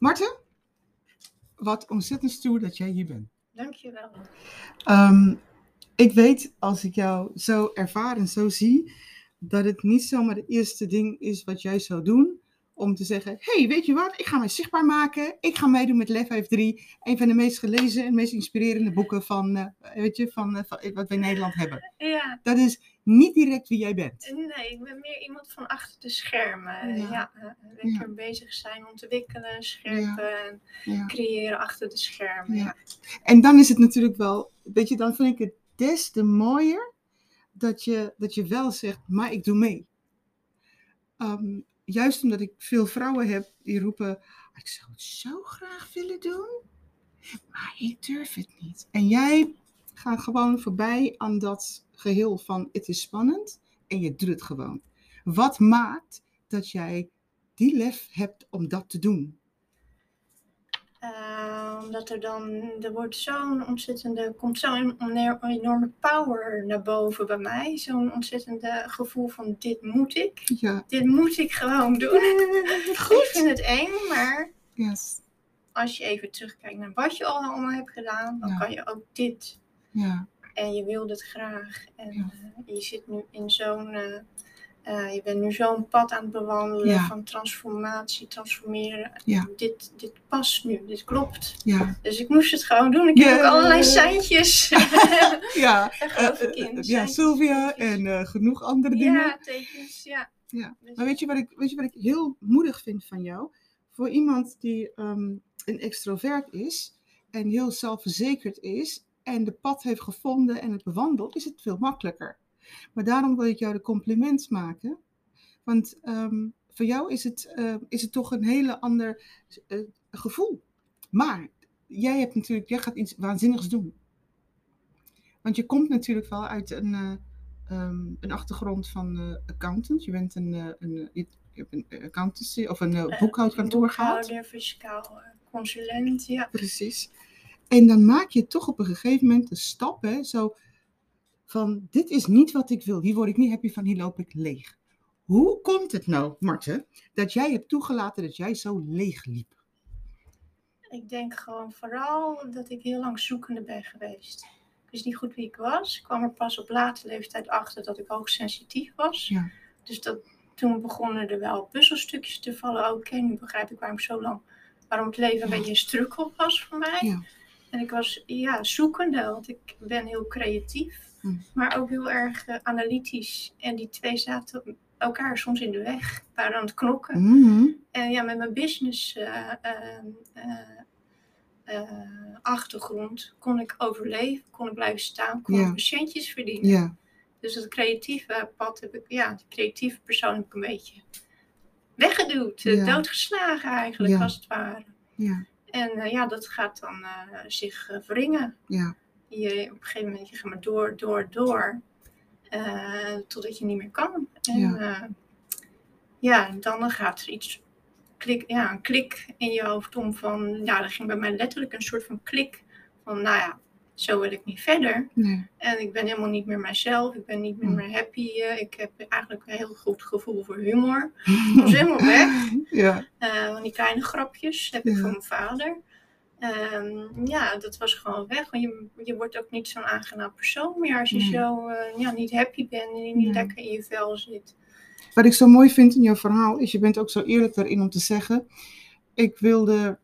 Marten, wat ontzettend stoer dat jij hier bent. Dankjewel. Ehm, ik weet, als ik jou zo ervaar en zo zie, dat het niet zomaar het eerste ding is wat jij zou doen. Om te zeggen, hey, weet je wat, ik ga mij zichtbaar maken. Ik ga meedoen met Lef 3. Een van de meest gelezen en meest inspirerende boeken van, eh, weet je, van, eh, van wat we in Nederland hebben. Ja, Dat is niet direct wie jij bent. nee, ik ben meer iemand van achter de schermen. Ja. Ja, lekker bezig zijn, ontwikkelen, scherpen en Ja. creëren achter de schermen. Ja. En dan is het natuurlijk wel, weet je, dan vind ik het des te mooier dat je, dat je wel zegt, maar ik doe mee. Ehm, juist omdat ik veel vrouwen heb die roepen, ik zou het zo graag willen doen, maar ik durf het niet. En jij gaat gewoon voorbij aan dat geheel van het is spannend en je doet het gewoon. Wat maakt dat jij die lef hebt om dat te doen? Eh, omdat er dan, er wordt zo'n ontzettende, komt zo'n enorme power naar boven bij mij. Zo'n ontzettende gevoel van dit moet ik. Ja, Dit moet ik gewoon doen. Goed. vind het eng, maar Yes. als je even terugkijkt naar wat je al allemaal hebt gedaan, dan Ja. kan je ook dit. Ja, En je wil het graag. En Ja. eh, je zit nu in zo'n. eh, eh, je bent nu zo'n pad aan het bewandelen Ja. van transformatie, transformeren. Ja. Dit, dit past nu, dit klopt. ja. Dus ik moest het gewoon doen. Ik heb ook allerlei seintjes. Ja, ja, Sylvia en genoeg andere dingen. Ja, tekens, ja. Ja. Dus- Maar weet je, wat ik, weet je wat ik heel moedig vind van jou? Voor iemand die ehm, een extrovert is en heel zelfverzekerd is en de pad heeft gevonden en het bewandelt, is het veel makkelijker. Maar daarom wil ik jou de compliment maken. Want ehm, voor jou is het, eh, is het toch een hele ander eh, gevoel. Maar jij hebt natuurlijk, jij gaat iets waanzinnigs doen. Want je komt natuurlijk wel uit een, eh, ehm, een achtergrond van accountant. Je bent een, een, je hebt een accountancy of een boekhoudkantoor gehad. Boekhouder, fiscaal consulent, ja. Precies. En dan maak je toch op een gegeven moment de stap, hè, zo van dit is niet wat ik wil. Hier word ik niet happy van, hier loop ik leeg. Hoe komt het nou, Marten, dat jij hebt toegelaten dat jij zo leeg liep? Ik denk gewoon vooral dat ik heel lang zoekende ben geweest. Ik wist niet goed wie ik was. Ik kwam er pas op late leeftijd achter dat ik hoogsensitief was. Ja. Dus dat, toen begonnen er wel puzzelstukjes te vallen. Oké, nu begrijp ik waarom zo lang, waarom het leven een Ja. beetje een strukkel was voor mij. Ja. En ik was ja, zoekende, want ik ben heel creatief, Hm. maar ook heel erg eh, analytisch. En die twee zaten elkaar soms in de weg, waren aan het knokken. Mhm. En ja, met mijn business eh, eh, eh, achtergrond kon ik overleven, kon ik blijven staan, kon ik patiëntjes verdienen. Ja, Dus dat creatieve pad heb ik, ja, die creatieve persoon heb ik een beetje weggeduwd, Ja. doodgeslagen eigenlijk, Ja. als het ware. ja, En eh, ja, dat gaat dan eh, zich eh, wringen. ja, Je, op een gegeven moment je gaat maar door, door, door. eh, totdat je niet meer kan. En Ja. ja, dan gaat er iets, klik, ja, een klik in je hoofd om van, ja, er ging bij mij letterlijk een soort van klik van, nou ja, zo wil ik niet verder. nee, En ik ben helemaal niet meer mijzelf, ik ben niet meer, meer happy. eh, ik heb eigenlijk een heel goed gevoel voor humor. Dat is helemaal weg. Ja, Eh, want die kleine grapjes heb ik Ja. van mijn vader. Ehm, ja, dat was gewoon weg. Want je, je wordt ook niet zo'n aangenaam persoon meer als je Nee. zo eh, ja, niet happy bent en je niet Nee. lekker in je vel zit. Wat ik zo mooi vind in jouw verhaal is, je bent ook zo eerlijk daarin om te zeggen, ik wilde,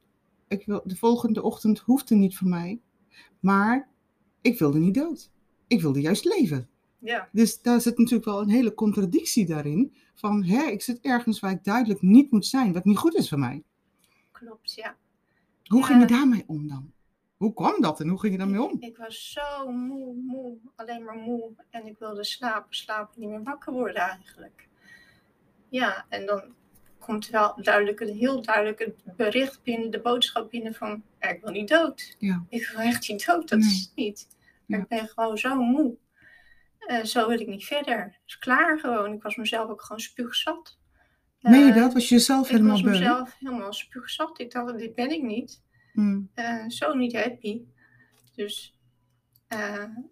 ik wil, de volgende ochtend hoefde niet voor mij, maar ik wilde niet dood. Ik wilde juist leven. Ja, Dus daar zit natuurlijk wel een hele contradictie daarin, van hè, ik zit ergens waar ik duidelijk niet moet zijn, wat niet goed is voor mij. klopt, ja. Hoe Ja. ging je daarmee om dan? Hoe kwam dat en hoe ging je daarmee om? Ik was zo moe, moe, alleen maar moe. En ik wilde slapen, slapen, niet meer wakker worden eigenlijk. Ja, en dan komt wel duidelijk, een heel duidelijk het bericht binnen, de boodschap binnen van, ja, ik wil niet dood. Ja. Ik wil echt niet dood, dat Nee. is het niet. Maar Ja. ik ben gewoon zo moe. Eh, zo wil ik niet verder. Het is klaar gewoon. Ik was mezelf ook gewoon spuugzat. Je Eh, dat? Was je jezelf Ik helemaal was beu? mezelf helemaal spuugzat. Ik dacht, dit ben ik niet. Hmm. Eh, zo niet happy. Dus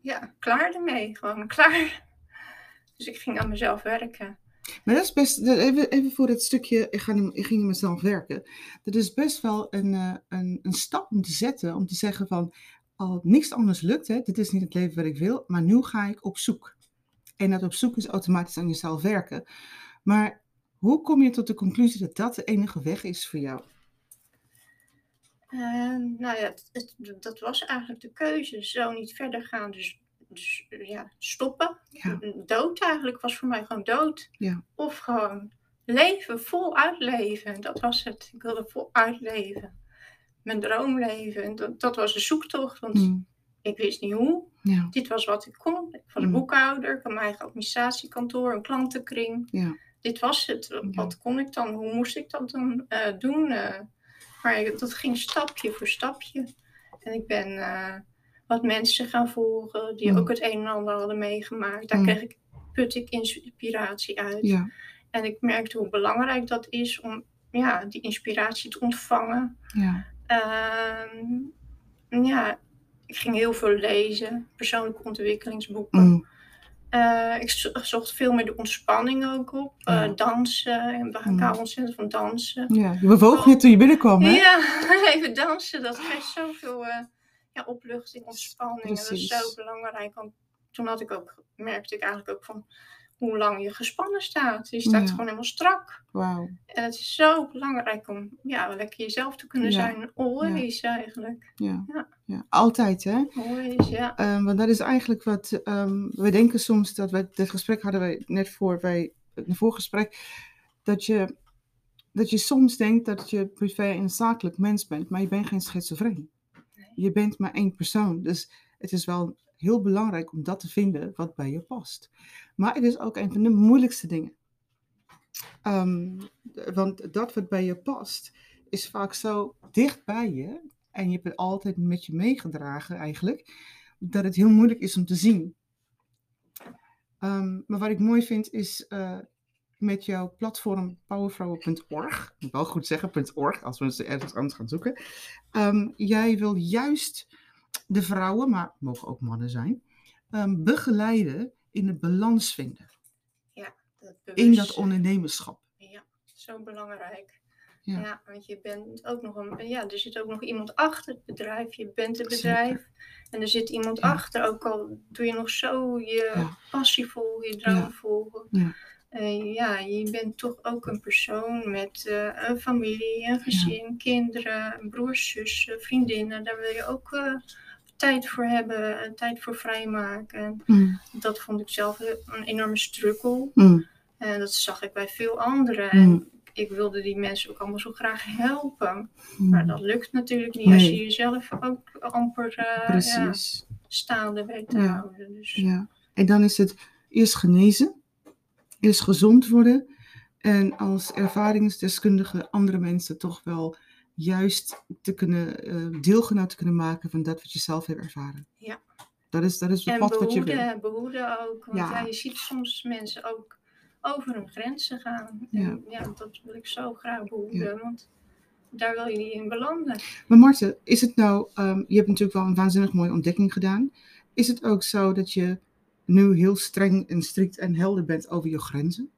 ja, klaar ermee. Gewoon klaar. Dus ik ging aan mezelf werken. Maar dat is best, even, even voor het stukje, ik, ga, niet- ik ging mezelf werken. Dat is best wel een, eh, een, een stap om te zetten, om te zeggen van, al niks anders lukt, hè, dit is niet het leven wat ik wil, maar nu ga ik op zoek. En dat op zoek is automatisch aan jezelf werken. Maar hoe kom je tot de conclusie dat dat de enige weg is voor jou? Eh, nou ja, dat was eigenlijk de keuze. Zo niet verder gaan. Dus ja, stoppen. Ja, Dood eigenlijk was voor mij gewoon dood. Ja. Of gewoon leven, voluit leven. Dat was het. Ik wilde voluit leven. Mijn droom leven. Dat, dat was de zoektocht. Want Mm, ik wist niet hoe. ja, Dit was wat ik kon. Ik was een Mm. boekhouder. Ik had mijn eigen administratiekantoor. Een klantenkring. ja, Dit was het. Wat kon ik dan? Hoe moest ik dat dan eh, doen? eh? maar dat ging stapje voor stapje. En ik ben eh, wat mensen gaan volgen die Mm. ook het een en ander hadden meegemaakt. Daar Mm. kreeg ik, put ik inspiratie uit. ja, En ik merkte hoe belangrijk dat is om ja, die inspiratie te ontvangen. ja, Ehm, ja, ik ging heel veel lezen, persoonlijke ontwikkelingsboeken. mm, Eh, ik zo- zocht veel meer de ontspanning ook op. Eh, Ja. dansen. En we gaan ontzettend van dansen. ja. Je bewoog net toen je binnenkwam, hè? Ja, even dansen. Dat geeft zoveel eh, ja, opluchting, ontspanning. En dat is Precies. zo belangrijk. Want toen had ik ook, merkte ik eigenlijk ook van hoe lang je gespannen staat. Je staat Ja. gewoon helemaal strak. En het is zo belangrijk om ja, lekker jezelf te kunnen Ja. zijn. Always eigenlijk. Ja. Ja. ja, altijd, hè? Always, ja. Ehm, want dat is eigenlijk wat ehm, we denken soms dat we dit gesprek hadden wij net voor wij een voorgesprek dat je dat je soms denkt dat je privé en zakelijk mens bent, maar je bent geen schizofreen. Je bent maar één persoon, dus het is wel heel belangrijk om dat te vinden wat bij je past. Maar het is ook een van de moeilijkste dingen. Ehm, want dat wat bij je past is vaak zo dicht bij je en je hebt het altijd met je meegedragen eigenlijk, dat het heel moeilijk is om te zien. Ehm, maar wat ik mooi vind is eh, met jouw platform powervrouwen.org, ik moet wel goed zeggen .org, als we ze ergens anders gaan zoeken. Ehm, jij wil juist de vrouwen, maar het mogen ook mannen zijn, ehm, begeleiden in het balans vinden Dat in dat ondernemerschap. Ja, zo belangrijk. Ja. Ja. want je bent ook nog een, ja, er zit ook nog iemand achter het bedrijf. Je bent het Zeker. bedrijf. En er zit iemand Ja. achter, ook al doe je nog zo je Ja. passie volgen, je droom Ja. volgen. Ja. Eh, ja, je bent toch ook een persoon met eh, een familie, een gezin, kinderen, broers, zussen, vriendinnen. Daar wil je ook eh, tijd voor hebben, eh, tijd voor vrijmaken. Mm, Dat vond ik zelf een enorme struggle. mm, En dat zag ik bij veel anderen. Mm. En ik wilde die mensen ook allemaal zo graag helpen. Maar dat lukt natuurlijk niet als je jezelf ook amper ja, staande weet te Ja. houden. Dus Ja. En dan is het eerst genezen, eerst gezond worden. En als ervaringsdeskundige andere mensen toch wel juist te kunnen, eh, deelgenoot te kunnen maken van dat wat je zelf hebt ervaren. Ja. Dat is, dat is het en pad wat je wil. behoeden, behoeden ook. Want Ja. ja. je ziet soms mensen ook over hun grenzen gaan. En ja, dat wil ik zo graag behoeden. Want daar wil je niet in belanden. Maar Marten, is het nou, ehm, je hebt natuurlijk wel een waanzinnig mooie ontdekking gedaan. Is het ook zo dat je nu heel streng en strikt en helder bent over je grenzen?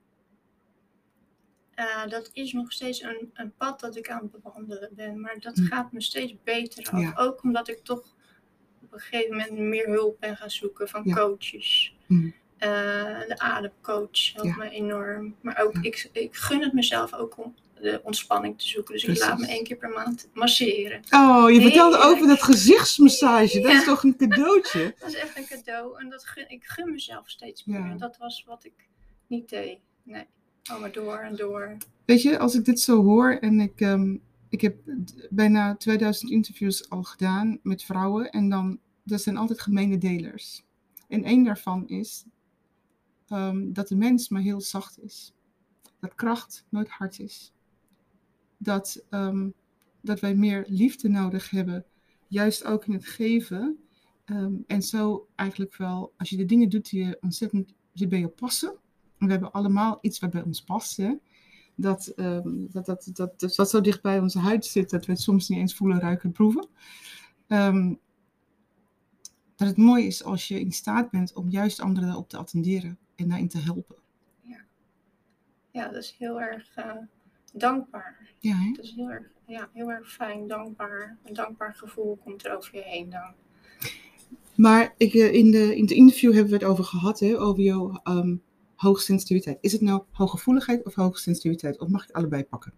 Eh, dat is nog steeds een, een pad dat ik aan het bewandelen ben. Maar dat Hm. gaat me steeds beter af. Ja. Ook omdat ik toch op een gegeven moment meer hulp ben gaan zoeken van Ja. coaches. Hm. Eh, de ademcoach helpt Ja. me enorm. Maar ook, ik, ik gun het mezelf ook om de ontspanning te zoeken. Dus ik laat me één keer per maand masseren. Oh, je vertelde over dat gezichtsmassage. Dat Ja. is toch een cadeautje? Dat is echt een cadeau. En dat gun, ik gun mezelf steeds meer. Ja. En dat was wat ik niet deed. Nee, al maar door en door. Weet je, als ik dit zo hoor en ik, ehm, ik heb bijna 2000 interviews al gedaan met vrouwen en dan, er zijn altijd gemene delers. En één daarvan is ehm, dat de mens maar heel zacht is. Dat kracht nooit hard is. Dat, ehm, dat wij meer liefde nodig hebben, juist ook in het geven. Ehm, en zo eigenlijk wel, als je de dingen doet die je ontzettend die bij je passen. En we hebben allemaal iets wat bij ons past. Hè? dat, ehm, dat, dat, dat, dat, wat zo dicht bij onze huid zit, dat we het soms niet eens voelen, ruiken, proeven. Dat het mooi is als je in staat bent om juist anderen daarop te attenderen en daarin te helpen. Ja. ja, dat is heel erg eh, dankbaar. Ja, hè? Het is heel erg, ja, heel erg fijn, dankbaar. Een dankbaar gevoel komt er over je heen dan. Maar ik, eh, in, de, in het interview hebben we het over gehad, hè, over jouw ehm hoogsensitiviteit. Is het nou hooggevoeligheid of hoogsensitiviteit? Of mag ik allebei pakken?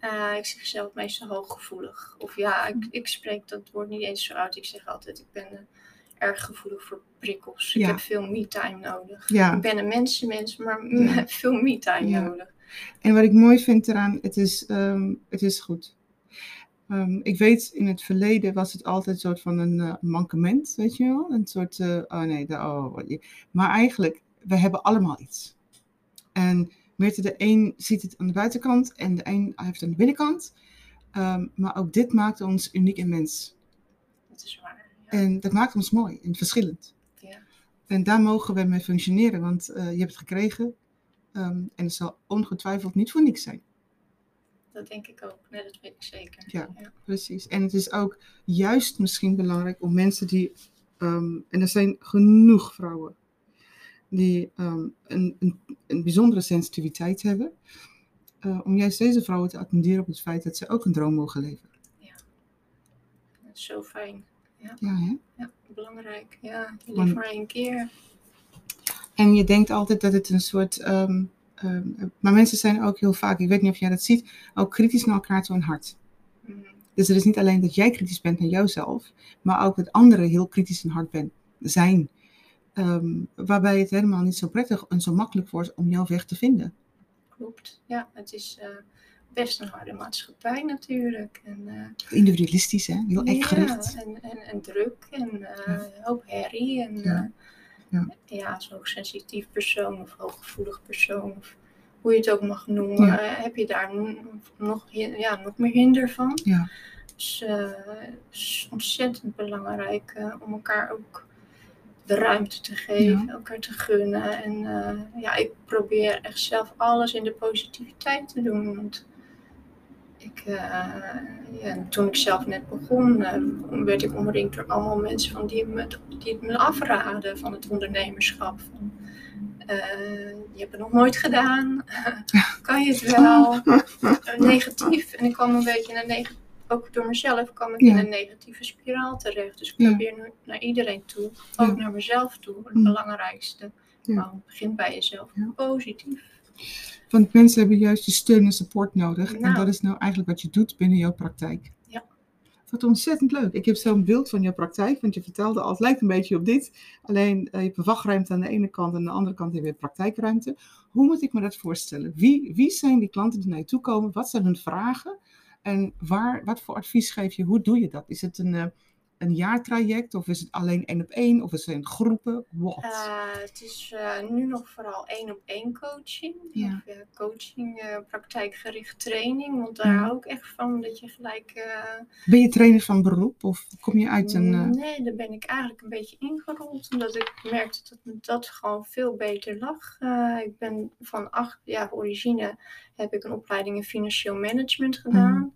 Eh, ik zeg zelf meestal hooggevoelig. Of ja, ik, ik spreek dat woord niet eens zo uit. Ik zeg altijd, ik ben eh, erg gevoelig voor prikkels. Ik heb veel me-time nodig. Ja. Ik ben een mensenmens, maar Ja. veel me-time nodig. En wat ik mooi vind eraan, het is, ehm, het is goed. Ehm, ik weet, in het verleden was het altijd een soort van een eh, mankement, weet je wel? Een soort, eh, oh nee, de, oh, maar eigenlijk, we hebben allemaal iets. En Meerte, de een ziet het aan de buitenkant en de een heeft het aan de binnenkant. Ehm, maar ook dit maakt ons uniek en mens. Dat is waar. Ja. En dat maakt ons mooi en verschillend. Ja. En daar mogen we mee functioneren, want eh, je hebt het gekregen. Ehm, en het zal ongetwijfeld niet voor niks zijn. Dat denk ik ook. Nee, dat weet ik zeker. Ja. ja. Precies. En het is ook juist misschien belangrijk om mensen die, ehm, en er zijn genoeg vrouwen, die ehm, een, een, een bijzondere sensitiviteit hebben, eh, om juist deze vrouwen te attenderen op het feit dat ze ook een droom mogen leven. Dat is zo fijn. Ja, hè? Ja, belangrijk. Ja, je leeft maar één keer. En je denkt altijd dat het een soort. ehm, ehm, maar mensen zijn ook heel vaak, ik weet niet of jij dat ziet, ook kritisch naar elkaar toe en hard. Mhm. Dus het is niet alleen dat jij kritisch bent naar jouzelf, maar ook dat anderen heel kritisch en hard ben, zijn. Ehm, waarbij het helemaal niet zo prettig en zo makkelijk wordt om jouw weg te vinden. Klopt. Ja, het is eh, best een harde maatschappij natuurlijk. En, eh, Individualistisch, hè? heel. Ja, en, en, en druk en eh, een hoop herrie. En Ja. ja, Ja. ja zo'n hoogsensitief persoon of hooggevoelig persoon, of hoe je het ook mag noemen, Ja. eh, heb je daar nog, ja, nog meer hinder van. Ja. Dus eh, is ontzettend belangrijk eh, om elkaar ook de ruimte te geven, elkaar te gunnen. En ja, ik probeer echt zelf alles in de positiviteit te doen. Want ik, eh, ja, toen ik zelf net begon, eh, werd ik omringd door allemaal mensen van die, me, die het me afraden van het ondernemerschap. Van, eh, je hebt het nog nooit gedaan, kan je het wel? Negatief. En ik kwam een beetje in een negatief, ook door mezelf kwam ik Ja. in een negatieve spiraal terecht. Dus ik probeer nu naar iedereen toe, ook naar mezelf toe, het belangrijkste. Nou, begin bij jezelf, positief. Want mensen hebben juist die steun en support nodig. En Nou. dat is nou eigenlijk wat je doet binnen jouw praktijk. Ja. Wat ontzettend leuk. Ik heb zo'n beeld van jouw praktijk, want je vertelde al, het lijkt een beetje op dit. Alleen eh, je hebt een wachtruimte aan de ene kant en aan de andere kant heb je weer praktijkruimte. Hoe moet ik me dat voorstellen? Wie, wie zijn die klanten die naar je toe komen? Wat zijn hun vragen? En waar, wat voor advies geef je? Hoe doe je dat? Is het een, eh, een jaartraject of is het alleen één op één of is het in groepen? Wat? Eh, het is eh, nu nog vooral één op één coaching. Ja. Of coaching, eh, praktijkgericht training. Want daar Ja. hou ik echt van dat je gelijk. Ben je trainer van beroep of kom je uit een... Nee, daar ben ik eigenlijk een beetje ingerold. Omdat ik merkte dat me dat gewoon veel beter lag. Ik ben van acht jaar origine heb ik een opleiding in financieel management gedaan.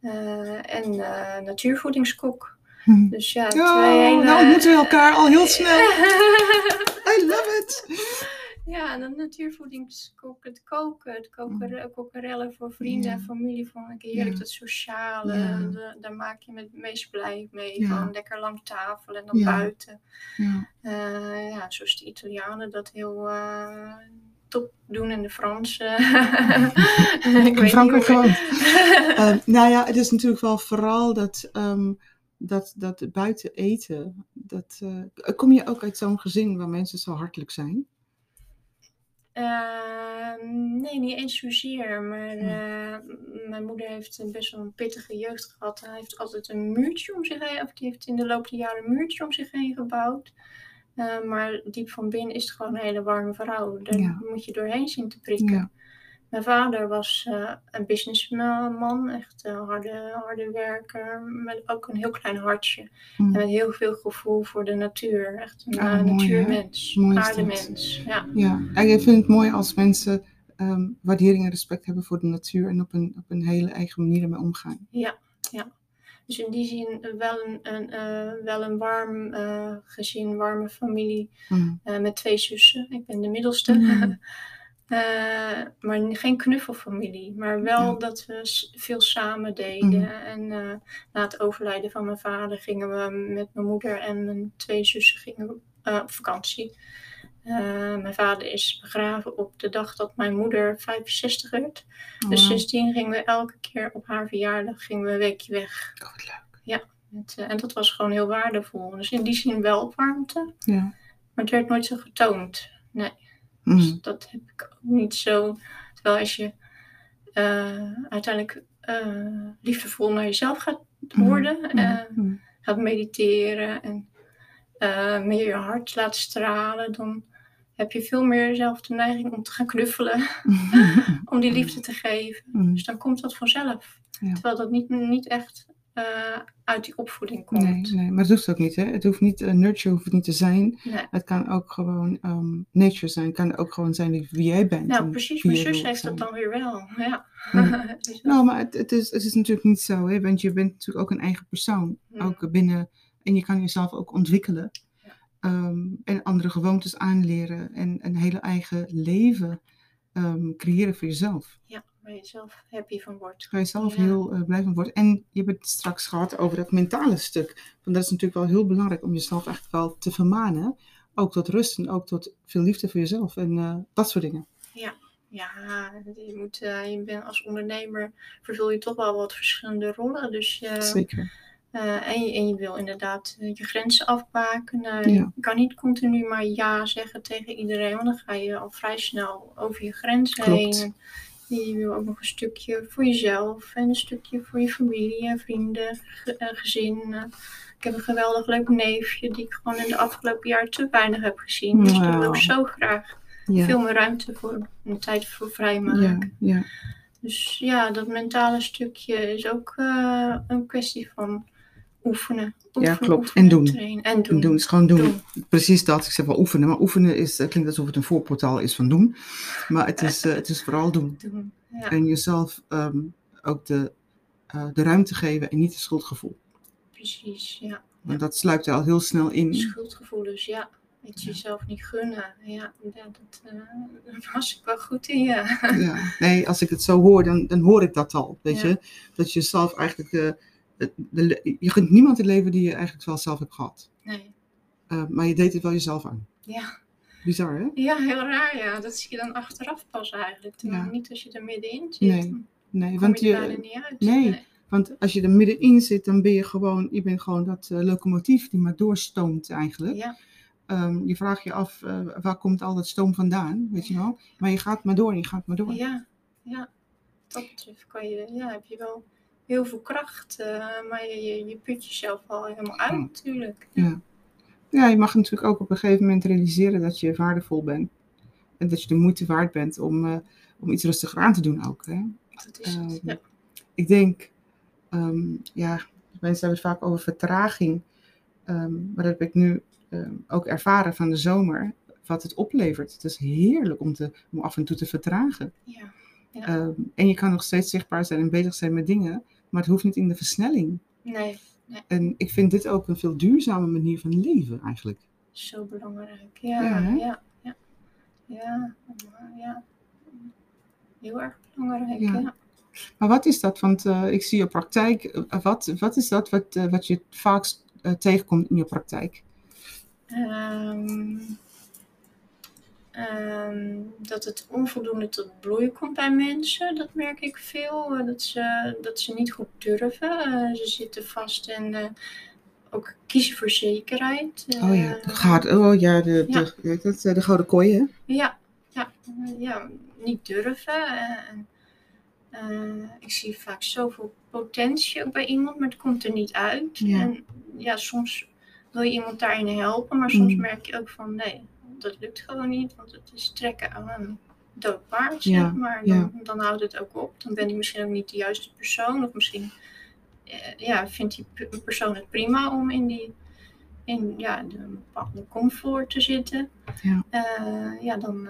Eh, en natuurvoedingskok. Hm. Dus ja, Oh, twee nou ontmoeten we elkaar al heel snel. I love it. Ja, en dan natuurvoedingskok, het koken, het koker, kokerellen voor vrienden en Ja. familie vond ik heerlijk. Ja. Dat sociale, Ja. de- daar maak je me het meest blij mee. Gewoon lekker lang tafel en dan buiten. Ja. Eh, ja, zoals de Italianen dat heel eh, top doen en de Fransen. ik Frankrijk gewoon. Ehm, nou ja, het is natuurlijk wel vooral dat, ehm, dat, dat buiten eten. Dat, eh, kom je ook uit zo'n gezin waar mensen zo hartelijk zijn? Ehm, nee, niet eens zozeer. Maar eh, m- mijn moeder heeft een best wel een pittige jeugd gehad. Hij heeft altijd een muurtje om zich heen, of die heeft in de loop der jaren een muurtje om zich heen gebouwd. Eh, maar diep van binnen is het gewoon een hele warme vrouw. Daar Ja. moet je doorheen zien te prikken. Ja. Mijn vader was eh, een businessman, echt een harde, harde werker, met ook een heel klein hartje. Hm. En met heel veel gevoel voor de natuur. Echt een Ah, eh, mooi, natuurmens, Mooi is dat. aardemens. Ja. Ja, en ik vind het mooi als mensen ehm, waardering en respect hebben voor de natuur en op een, op een hele eigen manier ermee omgaan. Dus in die zin wel een, een, eh, wel een warm gezin, warme familie Hm. eh, met twee zussen. Ik ben de middelste. Mm. Eh, maar geen knuffelfamilie. Maar wel Ja. dat we veel samen deden. Mhm. En eh, na het overlijden van mijn vader gingen we met mijn moeder en mijn twee zussen gingen eh, op vakantie. Mijn vader is begraven op de dag dat mijn moeder 65 werd. Oh, Dus wauw. sindsdien gingen we elke keer op haar verjaardag gingen we een weekje weg. Oh, wat leuk. Met, eh, en dat was gewoon heel waardevol. Dus in die zin wel warmte. Ja. Maar het werd nooit zo getoond. Nee. Dus dat heb ik ook niet zo. Terwijl als je eh, uiteindelijk eh, liefdevol naar jezelf gaat worden, Mhm. eh, Mhm. gaat mediteren en meer je hart laat stralen, dan heb je veel meer zelf de neiging om te gaan knuffelen, om die liefde te geven. Mhm. Dus dan komt dat vanzelf. Ja. Terwijl dat niet, niet echt eh, uit die opvoeding komt. Nee, nee, maar dat hoeft ook niet. Hè? Het hoeft niet, eh, nurture hoeft het niet te zijn. Nee. Het kan ook gewoon ehm, nature zijn. Het kan ook gewoon zijn wie jij bent. Nou, precies. Mijn zus heeft dat dan weer wel. Ja. Dus Nou, maar het, het, is, het is natuurlijk niet zo, hè? want je bent natuurlijk ook een eigen persoon. Ook binnen, en je kan jezelf ook ontwikkelen. Ehm, en andere gewoontes aanleren. En een hele eigen leven ehm, creëren voor jezelf. ja, waar je zelf happy van wordt. Waar je zelf Ja. heel eh, blij van wordt. En je hebt het straks gehad over dat mentale stuk. Want dat is natuurlijk wel heel belangrijk om jezelf echt wel te vermanen. Ook tot rust en ook tot veel liefde voor jezelf. En eh, dat soort dingen. Ja, je, moet, eh, je bent als ondernemer vervul je toch wel wat verschillende rollen. Dus je, Zeker. en, je, en je wil inderdaad je grenzen afbaken. Ja. Je kan niet continu maar ja zeggen tegen iedereen, want dan ga je al vrij snel over je grenzen Klopt. heen. En je wil ook nog een stukje voor jezelf en een stukje voor je familie en vrienden, eh, gezin. ik heb een geweldig leuk neefje die ik gewoon in de afgelopen jaar te weinig heb gezien. Dus die wil ik zo graag Ja. veel meer ruimte voor een tijd voor vrijmaken. Ja, ja. Dus ja, dat mentale stukje is ook eh, een kwestie van oefenen. oefenen klopt. oefenen, En doen. Trainen. En doen. En doen is gewoon doen. Doen. Precies dat. Ik zeg wel oefenen. Maar oefenen is, eh, klinkt alsof het een voorportaal is van doen. Maar het is, eh, het is vooral doen. Doen. Ja, En jezelf ehm, ook de, eh, de ruimte geven en niet het schuldgevoel. precies. Ja. Want dat sluipt er al heel snel in. Schuldgevoelens, ja. Het jezelf niet gunnen. Ja, ja dat daar was ik wel goed in, ja. Ja. Nee, als ik het zo hoor, dan, dan hoor ik dat al. Weet Ja. je? Dat je zelf eigenlijk... de, de- je gunt niemand het leven die je eigenlijk wel zelf hebt gehad. Nee. Eh, maar je deed het wel jezelf aan. Ja. Bizar, hè? ja, heel raar, ja. Dat zie je dan achteraf pas eigenlijk. Terwijl Ja. Niet als je er middenin zit. Nee, Nee, kom want je je, niet uit. nee. Want als je er middenin zit, dan ben je gewoon, je bent gewoon dat eh, locomotief die maar doorstoomt eigenlijk. Ja, Ehm, je vraagt je af, eh, waar komt al dat stoom vandaan, weet je wel? Maar je gaat maar door, je gaat maar door. Ja, ja. Dat betreft kan je, ja, heb je wel heel veel kracht, eh, maar je, je, je put jezelf al helemaal uit natuurlijk. Ja. Ja, je mag natuurlijk ook op een gegeven moment realiseren dat je waardevol bent. En dat je de moeite waard bent om, eh, om iets rustiger aan te doen ook. Hè? Dat is het. Ehm, Ja. Ik denk, ehm, ja, mensen hebben het vaak over vertraging. Ehm, maar dat heb ik nu ook ervaren van de zomer, wat het oplevert. Het is heerlijk om, te, om af en toe te vertragen. Ja. Ja. En je kan nog steeds zichtbaar zijn en bezig zijn met dingen, maar het hoeft niet in de versnelling. Nee, En ik vind dit ook een veel duurzame manier van leven eigenlijk. zo belangrijk. Ja, Ja, ja, ja. Ja, ja. Heel erg belangrijk, Ja. ja. Maar wat is dat? Want eh, ik zie je praktijk. eh, wat, wat is dat wat, eh, wat je vaakst eh, tegenkomt in je praktijk? Ehm, dat het onvoldoende tot bloei komt bij mensen, dat merk ik veel. Eh, Dat ze, dat ze niet goed durven. Eh, ze zitten vast en eh, ook kiezen voor zekerheid. Oh ja, de, gaat, oh ja, de, Ja. De, dat, de gouden kooi, hè? Ja, ja, ja, niet durven. en, ik zie vaak zoveel potentie ook bij iemand, maar het komt er niet uit. Ja. En ja, soms wil je iemand daarin helpen, maar soms Mm. merk je ook van nee, dat lukt gewoon niet, want het is trekken aan een dood paard, Ja, zeg maar. Dan, dan houdt het ook op. Dan ben ik misschien ook niet de juiste persoon, of misschien eh, ja, vindt die persoon het prima om in die in ja, de bepaalde comfort te zitten. Ja. Eh, ja, dan,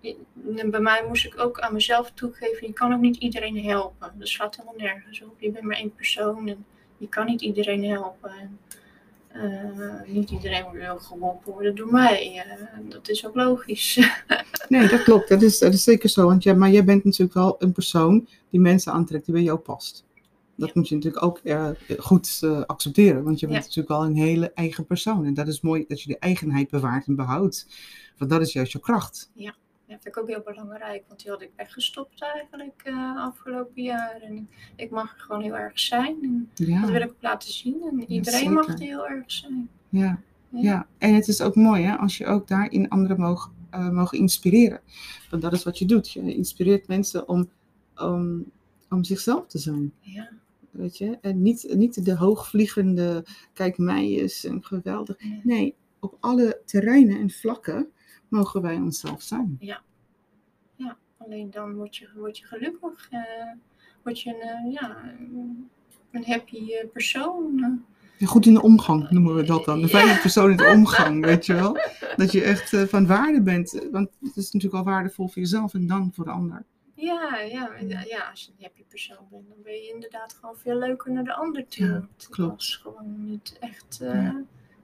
eh, bij mij moest ik ook aan mezelf toegeven, je kan ook niet iedereen helpen. Dat slaat helemaal nergens op. Je bent maar één persoon en je kan niet iedereen helpen. En, niet iedereen wil geholpen worden door mij. Dat is ook logisch. nee, dat klopt. Dat is, dat is zeker zo. Want ja, maar jij bent natuurlijk wel een persoon die mensen aantrekt die bij jou past. Dat moet je natuurlijk ook uh, goed accepteren. Want je bent natuurlijk wel een hele eigen persoon. En dat is mooi dat je de eigenheid bewaart en behoudt. Want dat is juist je kracht. Ja. Ja, vind ik ook heel belangrijk, want die had ik weggestopt eigenlijk uh, afgelopen jaar. En ik mag er gewoon heel erg zijn. En ja. Dat wil ik ook laten zien. En iedereen mag er heel erg zijn. Ja. ja. Ja. en het is ook mooi hè, als je ook daarin anderen mogen, uh, mogen inspireren. Want dat is wat je doet. Je inspireert mensen om, om, om zichzelf te zijn. Ja. Weet je? En niet, niet de hoogvliegende, kijk mij is een geweldig. Nee, op alle terreinen en vlakken mogen wij onszelf zijn. Ja, ja. alleen dan word je, word je gelukkig. Uh, word je een, uh, ja, een happy uh, persoon. Ja, goed in de omgang noemen we dat dan. De veilige persoon in de omgang, weet je wel. Dat je echt van waarde bent. Want het is natuurlijk al waardevol voor jezelf en dan voor de ander. Ja, ja, ja, als je een happy persoon bent, dan ben je inderdaad gewoon veel leuker naar de ander toe. Ja, klopt. was gewoon niet echt.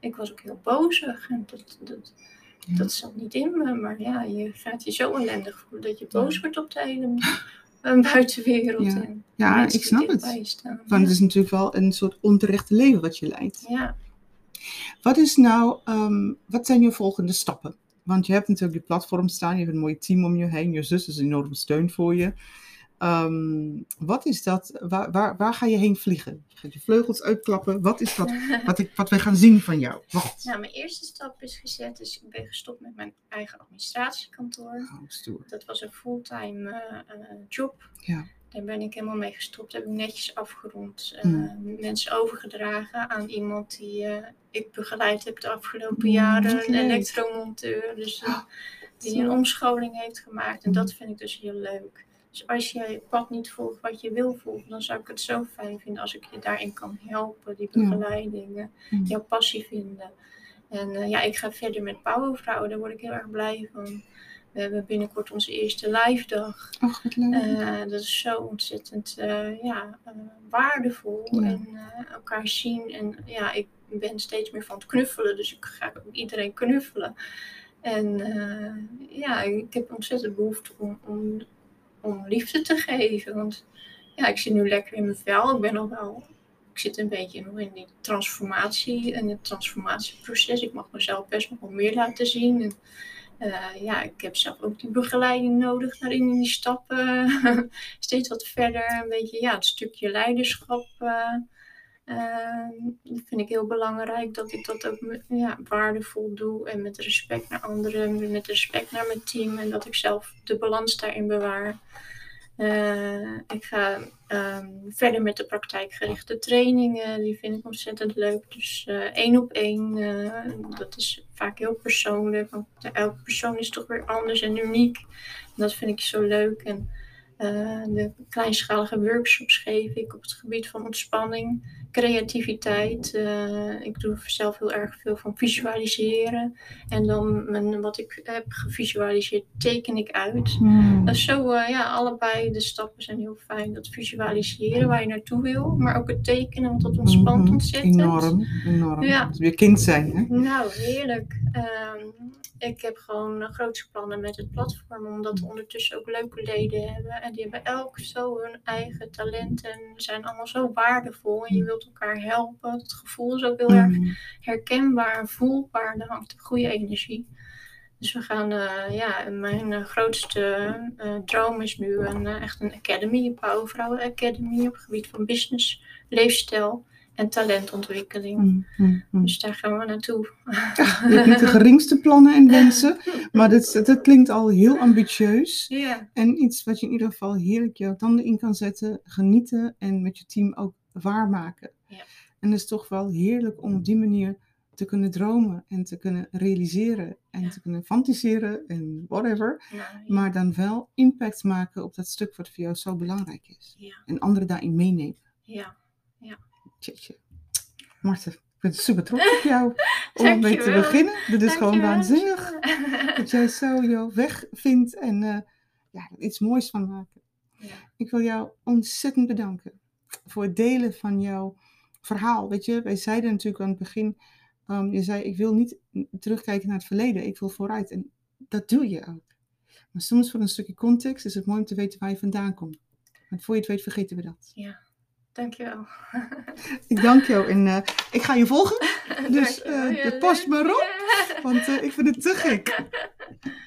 Ik was ook heel bozig. En dat, dat, dat zat niet in me, maar ja, je gaat je zo ellendig voelen dat je boos wordt op de hele buitenwereld. Ja, ja ik snap het. Want het is natuurlijk wel een soort onterechte leven wat je leidt. Ja. Wat is nou, um, wat zijn je volgende stappen? Want je hebt natuurlijk die platform staan, je hebt een mooi team om je heen, je zus is een enorme steun voor je. Um, wat is dat? Waar, waar, waar, ga je heen vliegen? Ga je vleugels uitklappen? Wat is dat? Wat, ik, wat wij gaan zien van jou? Wat? Nou, mijn eerste stap is gezet. Dus ik ben gestopt met mijn eigen administratiekantoor. Oh, dat was een fulltime uh, uh, job. Ja. Daar ben ik helemaal mee gestopt. Heb ik netjes afgerond. Uh, mm. Mensen overgedragen aan iemand die ik begeleid heb de afgelopen mm, jaren. Een elektromonteur. Dus die een omscholing heeft gemaakt. En dat vind ik dus heel leuk. Dus als je je pad niet volgt wat je wil volgen, dan zou ik het zo fijn vinden als ik je daarin kan helpen, die begeleidingen, ja. jouw passie vinden. En uh, ja, ik ga verder met Powervrouwen, daar word ik heel erg blij van. We hebben binnenkort onze eerste live dag. Ach, wat leuk. Uh, dat is zo ontzettend uh, ja, waardevol. Ja. En elkaar zien. En ja, ik ben steeds meer van het knuffelen. Dus ik ga iedereen knuffelen. En ja, ik heb ontzettend behoefte om, om om liefde te geven. Want ja, ik zit nu lekker in mijn vel. Ik ben nog wel. Ik zit een beetje nog in die transformatie en het transformatieproces. Ik mag mezelf best nog wel meer laten zien. En, uh, ja, ik heb zelf ook die begeleiding nodig daarin in die stappen. Steeds wat verder. Een beetje ja, het stukje leiderschap. Uh, uh, vind ik heel belangrijk dat ik dat ook ja, waardevol doe en met respect naar anderen, met respect naar mijn team en dat ik zelf de balans daarin bewaar. Uh, ik ga um, verder met de praktijkgerichte trainingen, die vind ik ontzettend leuk. Dus uh, één op één, dat is vaak heel persoonlijk, want elke persoon is toch weer anders en uniek. En dat vind ik zo leuk. En, de kleinschalige workshops geef ik op het gebied van ontspanning creativiteit. Uh, ik doe zelf heel erg veel van visualiseren. En dan mijn, wat ik heb gevisualiseerd, teken ik uit. Hmm. Dus zo, uh, ja, allebei de stappen zijn heel fijn. Dat visualiseren waar je naartoe wil, maar ook het tekenen, want dat ontspant mm, ontzettend. Enorm, enorm. Ja. Weer kind zijn, hè? Nou, heerlijk. Um, ik heb gewoon uh, grootste plannen met het platform, omdat we ondertussen ook leuke leden hebben. En die hebben elk zo hun eigen talenten en zijn allemaal zo waardevol. En je wilt elkaar helpen. Het gevoel is ook heel erg mm. herkenbaar, voelbaar. Er hangt een goede energie. Dus we gaan, uh, ja, mijn uh, grootste uh, droom is nu een, echt een academy, een Powervrouwen Academy op het gebied van business, leefstijl en talentontwikkeling. Mm, mm, mm. Dus daar gaan we naartoe. Ja, je hebt niet de geringste plannen en wensen, maar dat, dat klinkt al heel ambitieus. En iets wat je in ieder geval heerlijk jouw tanden in kan zetten, genieten en met je team ook waarmaken. Ja. En het is toch wel heerlijk om op die manier te kunnen dromen en te kunnen realiseren en ja. te kunnen fantaseren en whatever. Ja, maar dan wel impact maken op dat stuk wat voor jou zo belangrijk is. En anderen daarin meenemen. Ja, ja. Tjetje. Marten, ik ben super trots op jou om mee te beginnen. Dit is gewoon waanzinnig dat jij zo jouw weg vindt en eh, ja, iets moois van maken. Ja. Ik wil jou ontzettend bedanken voor het delen van jouw verhaal. Weet je, wij zeiden natuurlijk aan het begin, ehm, je zei ik wil niet terugkijken naar het verleden, ik wil vooruit. En dat doe je ook. Maar soms voor een stukje context is het mooi om te weten waar je vandaan komt. Want voor je het weet vergeten we dat. Ja. Dankjewel. ik dank jou en eh, ik ga je volgen. Dus eh, pas maar op, want eh, ik vind het te gek.